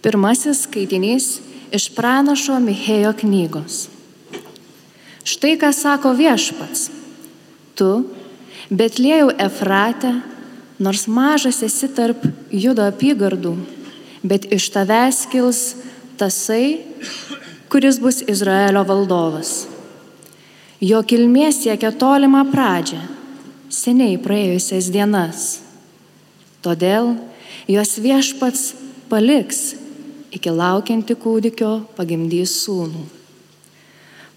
Pirmasis skaitinys iš pranašo Michėjo knygos. Štai ką sako viešpats. Tu, Betlėjau Efrate, nors mažas esi tarp judo apygardų, bet iš tavęs kils tasai, kuris bus Izraelio valdovas. Jo kilmė siekia tolimą pradžią, seniai praėjusias dienas. Todėl jos viešpats paliks iki laukianti kūdikio pagimdys sūnų.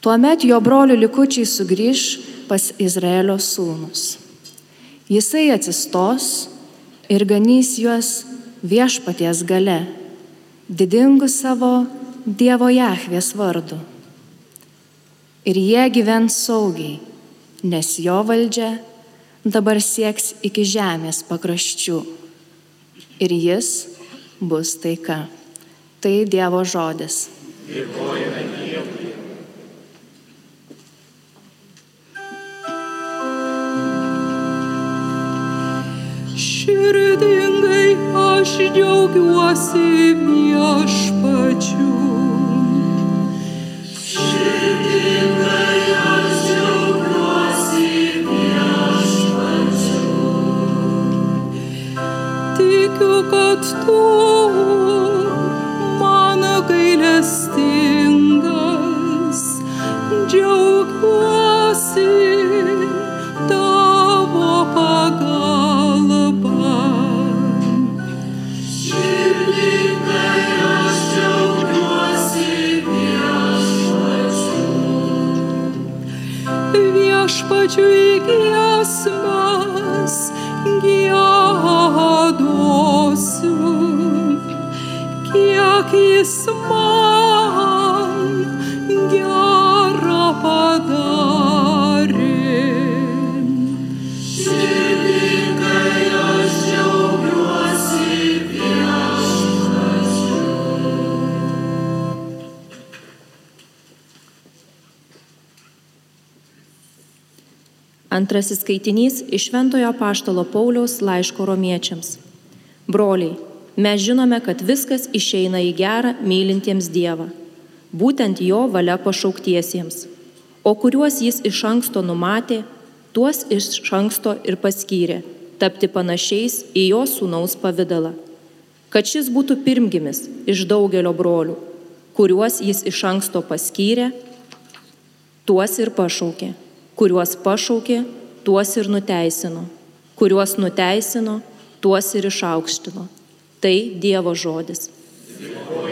Tuomet jo brolių likučiai sugrįž pas Izraelio sūnus. Jisai atsistos ir ganys juos viešpaties gale, didingu savo Dievo Jahvės vardu. Ir jie gyvens saugiai, nes jo valdžia dabar sieks iki žemės pakraščių. Ir jis bus taika. Tai Dievo žodis. Dėkojame Dievui. Širdingai aš džiaugiuosi viešpačiu. viešpačiui Antrasis skaitinys iš Šventojo Paštalo Pauliaus laiško romiečiams. Broliai, mes žinome, kad viskas išeina į gerą mylintiems Dievą, būtent Jo valia pašauktiesiems, o kuriuos Jis iš anksto numatė, tuos iš anksto ir paskyrė tapti panašiais į Jo sūnaus pavydalą, kad šis būtų pirmgimis iš daugelio brolių, kuriuos Jis iš anksto paskyrė, tuos ir pašaukė kuriuos pašaukė, tuos ir nuteisino, kuriuos nuteisino, tuos ir išaukštino. Tai Dievo žodis. Dėkojame.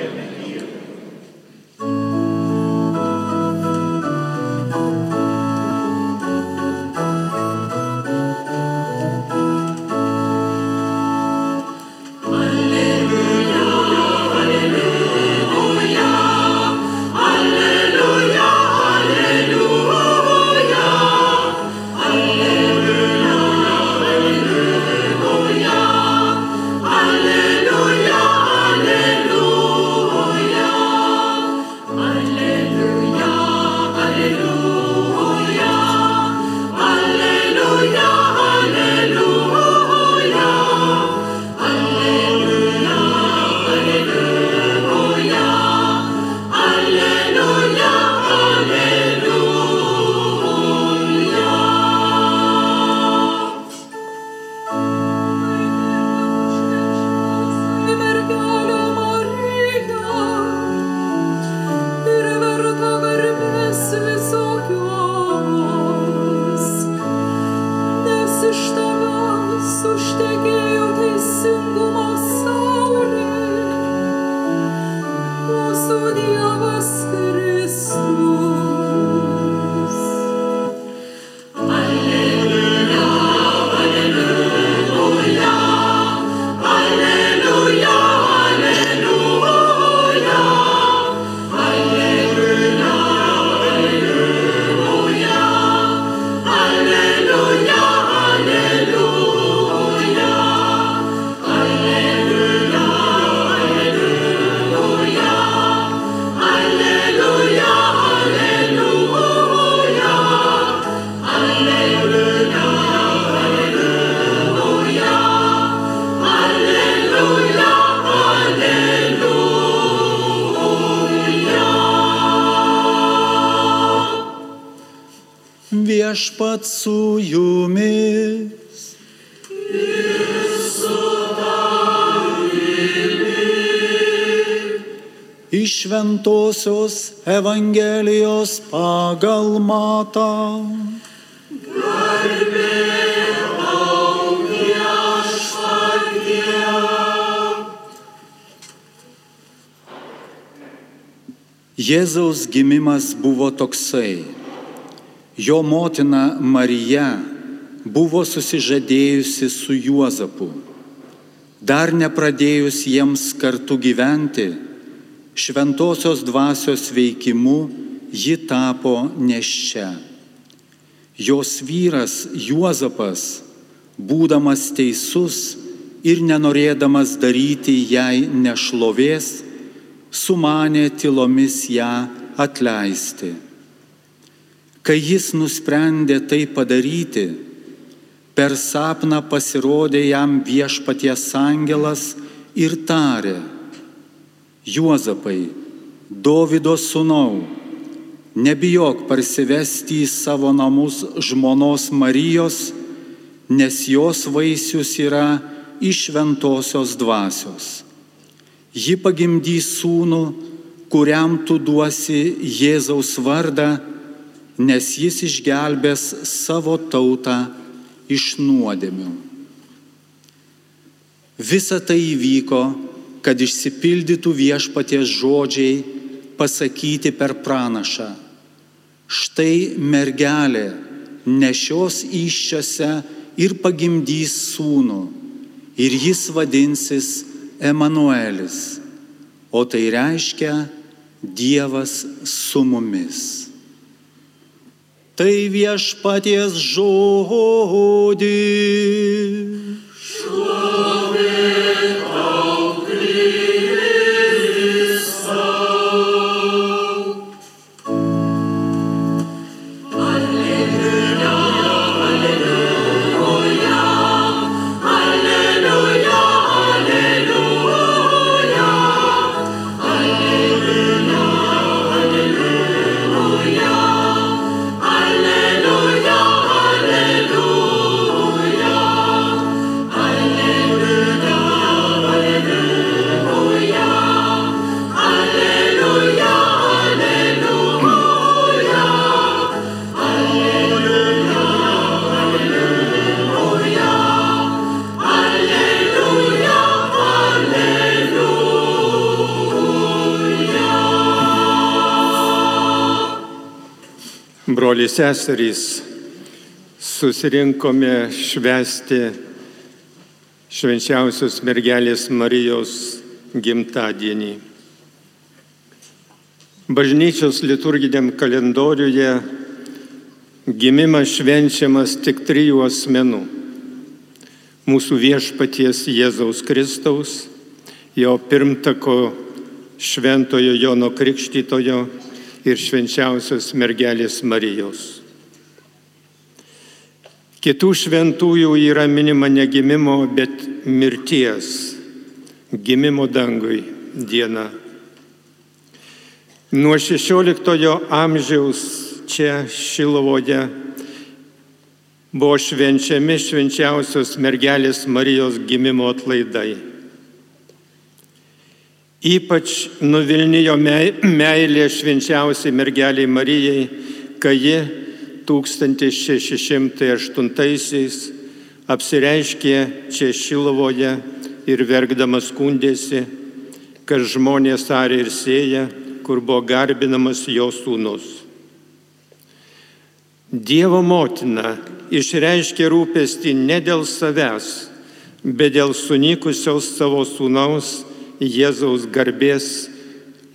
Viešpat su jumis. Iš Šventojios Evangelijos pagal matą. Jėzaus gimimas buvo toksai. Jo motina Marija buvo susižadėjusi su Juozapu. Dar nepradėjus jiems kartu gyventi, šventosios dvasios veikimu ji tapo neščia. Jos vyras Juozapas, būdamas teisus ir nenorėdamas daryti jai nešlovės, sumanė tylomis ją atleisti. Kai jis nusprendė tai padaryti, per sapną pasirodė jam viešpaties angelas ir tarė, Juozapai, Dovido sūnau, nebijok parsivesti į savo namus žmonos Marijos, nes jos vaisius yra iš šventosios dvasios. Ji pagimdys sūnų, kuriam tu duosi Jėzaus vardą, nes jis išgelbės savo tautą iš nuodėmių. Visa tai įvyko, kad išsipildytų viešpaties žodžiai pasakyti per pranašą. Štai mergelė nešios iščiose ir pagimdys sūnų, ir jis vadinsis Emanuelis, o tai reiškia Dievas su mumis. Tai viešpaties žodį. Broliai seserys, susirinkome švesti švenčiausios mergelės Marijos gimtadienį. Bažnyčios liturginiam kalendoriuje gimimas švenčiamas tik trijų asmenų - mūsų viešpaties Jėzaus Kristaus, jo pirmtako Šventojo Jono Krikštytojo ir švenčiausios mergelės Marijos. Kitų šventųjų yra minima ne gimimo, bet mirties, gimimo dangui diena. Nuo 16 amžiaus čia Šilovoje buvo švenčiami švenčiausios mergelės Marijos gimimo atlaidai. Ypač nuvilnijo meilė švenčiausiai mergeliai Marijai, kai ji 1608-aisiais apsireiškė čia Šilovoje ir verkdamas skundėsi, kad žmonės arė ir sėja, kur buvo garbinamas jo sūnus. Dievo motina išreiškė rūpestį ne dėl savęs, bet dėl sunykusios savo sūnaus Jėzaus garbės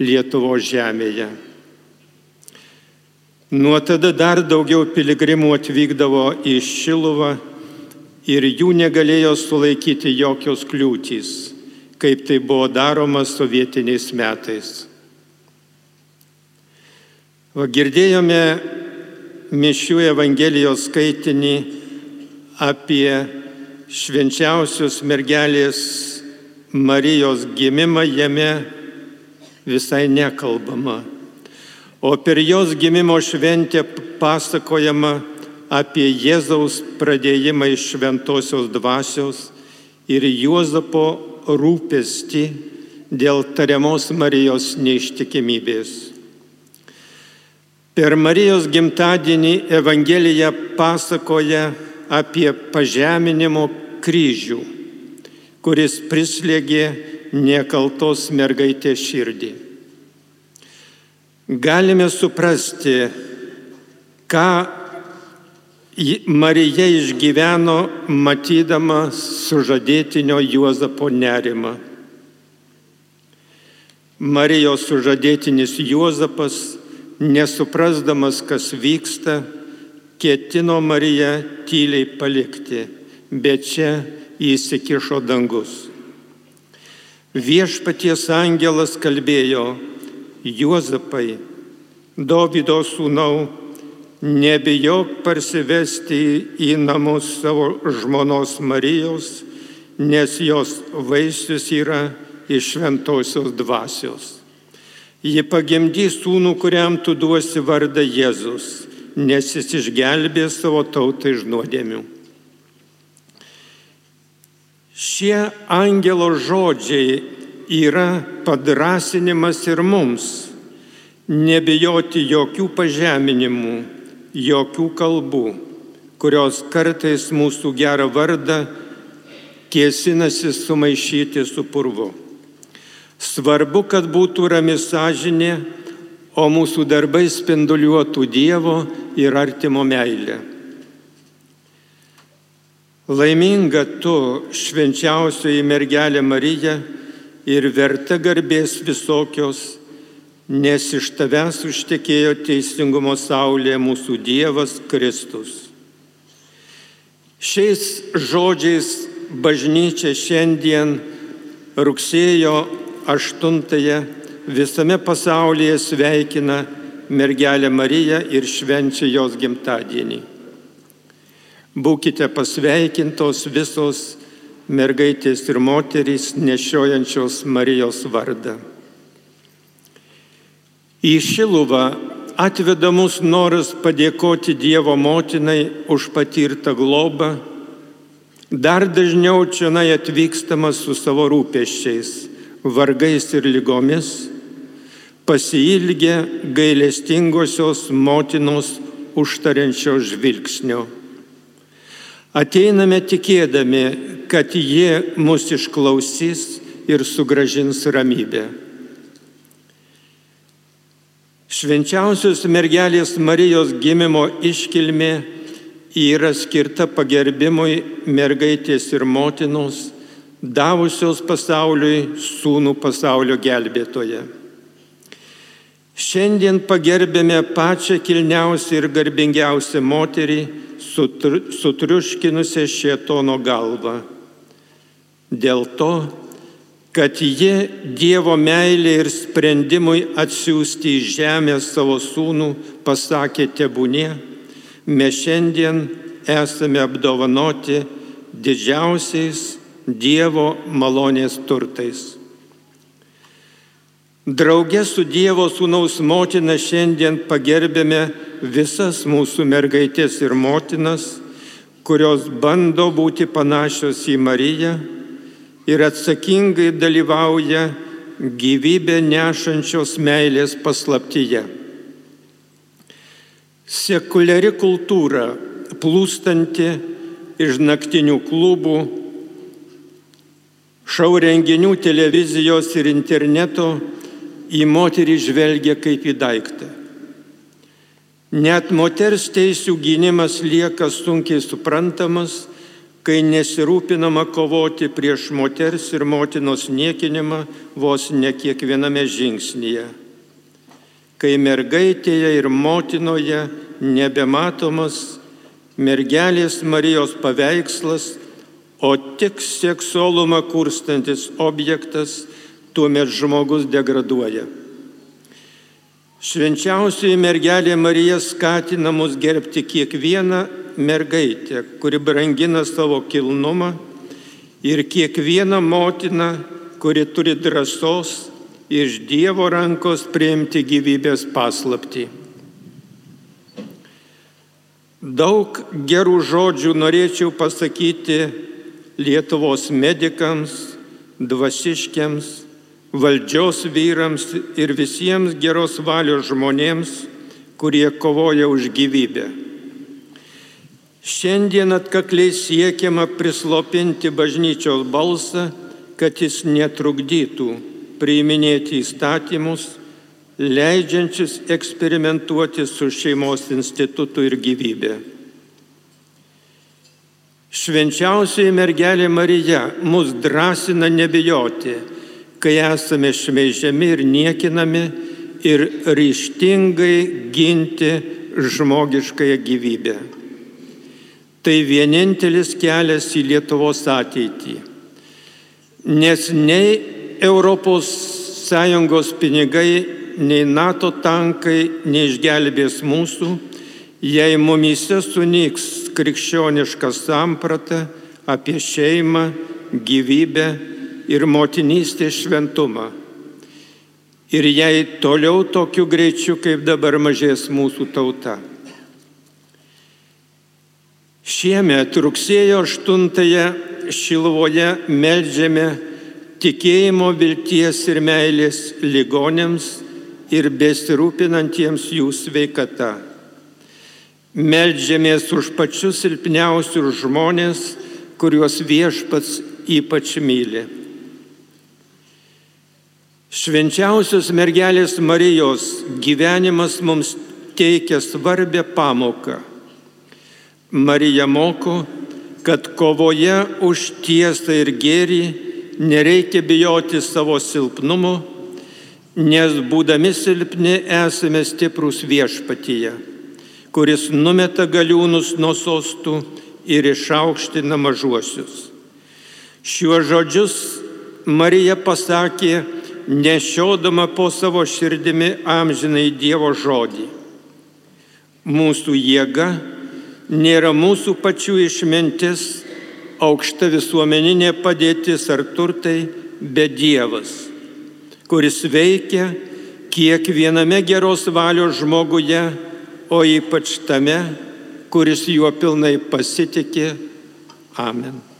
Lietuvo žemėje. Nuo tada dar daugiau piligrimų atvykdavo į Šiluvą ir jų negalėjo sulaikyti jokios kliūtys, kaip tai buvo daroma sovietiniais metais. Va, girdėjome mišių Evangelijos skaitinį apie švenčiausios mergelės Marijos gimimą jame visai nekalbama. O per jos gimimo šventę pasakojama apie Jėzaus pradėjimą iš šventosios dvasios ir Juozapo rūpestį dėl tariamos Marijos neištikimybės. Per Marijos gimtadienį Evangelija pasakoja apie pažeminimo kryžių, kuris prislėgė nekaltos mergaitės širdį. Galime suprasti, ką Marija išgyveno matydama sužadėtinio Juozapo nerimą. Marijos sužadėtinis Juozapas, nesuprasdamas, kas vyksta, ketino Mariją tyliai palikti, bet čia įsikišo dangus. Viešpaties angelas kalbėjo, Juozapai, Dovido sūnau, nebijok parsivesti į namus savo žmonos Marijos, nes jos vaisius yra iš šventosios dvasios. Ji pagimdys sūnų, kuriam tu duosi vardą Jėzus, nes jis išgelbė savo tautą iš nuodėmių. Šie angelo žodžiai yra padrasinimas ir mums nebijoti jokių pažeminimų, jokių kalbų, kurios kartais mūsų gerą vardą kėsinasi sumaišyti su purvu. Svarbu, kad būtų rami sąžinė, o mūsų darbai spinduliuotų Dievo ir artimo meilę. Laiminga tu, švenčiausioji mergelė Marija, ir verta garbės visokios, nes iš tavęs užtekėjo teisingumo saulė mūsų Dievas Kristus. Šiais žodžiais bažnyčia šiandien rugsėjo 8-ąją visame pasaulyje sveikina mergelę Mariją ir švenčia jos gimtadienį. Būkite pasveikintos visos mergaitės ir moterys nešiojančios Marijos vardą. Į Šiluvą atveda mus noras padėkoti Dievo motinai už patirtą globą. Dar dažniau čia atvykstamas su savo rūpeščiais, vargais ir lygomis, pasilgę gailestingosios motinos užtariančios žvilgsnio. Ateiname tikėdami, kad jie mus išklausys ir sugražins ramybę. Švenčiausios mergelės Marijos gimimo iškilmė yra skirta pagerbimui mergaitės ir motinos, davusios pasauliui sūnų pasaulio gelbėtoje. Šiandien pagerbėme pačią kilniausią ir garbingiausią moterį, sutriuškinusią šietono galvą. Dėl to, kad ji Dievo meilė ir sprendimui atsiųsti į žemę savo sūnų pasakė tebūnie, mes šiandien esame apdovanoti didžiausiais Dievo malonės turtais. Drauge su Dievo sūnaus motina šiandien pagerbėme visas mūsų mergaitės ir motinas, kurios bando būti panašios į Mariją ir atsakingai dalyvauja gyvybę nešančios meilės paslaptyje. Sekuliari kultūra, plūstanti iš naktinių klubų, šau renginių televizijos ir interneto, į moterį žvelgia kaip į daiktą. Net moters teisų gynimas lieka sunkiai suprantamas, kai nesirūpinama kovoti prieš moters ir motinos niekinimą vos ne kiekviename žingsnyje. Kai mergaitėje ir motinoje nebematomas mergelės Marijos paveikslas, o tik seksualumą kurstantis objektas, tuomet žmogus degraduoja. Švenčiausioji mergelė Marija skatina mus gerbti kiekvieną mergaitę, kuri brangina savo kilnumą ir kiekvieną motiną, kuri turi drąsos iš Dievo rankos priimti gyvybės paslapti. Daug gerų žodžių norėčiau pasakyti Lietuvos medikams, dvasiškiams, valdžios vyrams ir visiems geros valios žmonėms, kurie kovoja už gyvybę. Šiandien atkakliai siekiama prislopinti bažnyčios balsą, kad jis netrukdytų priiminėti įstatymus, leidžiančius eksperimentuoti su šeimos institutu ir gyvybė. Švenčiausioji mergelė Marija mus drąsina nebijoti, kai esame šmeižiami ir niekinami ir ryštingai ginti žmogiškąją gyvybę. Tai vienintelis kelias į Lietuvos ateitį. Nes nei ES pinigai, nei NATO tankai neišgelbės mūsų, jei mumise sunyks krikščioniška samprata apie šeimą, gyvybę ir motinystės šventumą. Ir jei toliau tokiu greičiu, kaip dabar mažės mūsų tauta. Šiemet rugsėjo 8-ąją Šilvoje melžiame tikėjimo, vilties ir meilės ligonėms ir besirūpinantiems jų sveikata. Meldžiamės už pačius silpniausius žmonės, kuriuos viešpats ypač myli. Švenčiausios mergelės Marijos gyvenimas mums teikia svarbę pamoką. Marija moko, kad kovoje už tiesą ir gėrį nereikia bijoti savo silpnumo, nes būdami silpni esame stiprus viešpatyje, kuris numeta galiūnus nuo sostų ir išaukština mažuosius. Šiuo žodžius Marija pasakė, nešiodama po savo širdimi amžinai Dievo žodį. Mūsų jėga nėra mūsų pačių išmintis, aukšta visuomeninė padėtis ar turtai, bet Dievas, kuris veikia kiekviename geros valios žmoguje, o ypač tame, kuris juo pilnai pasitikė. Amen.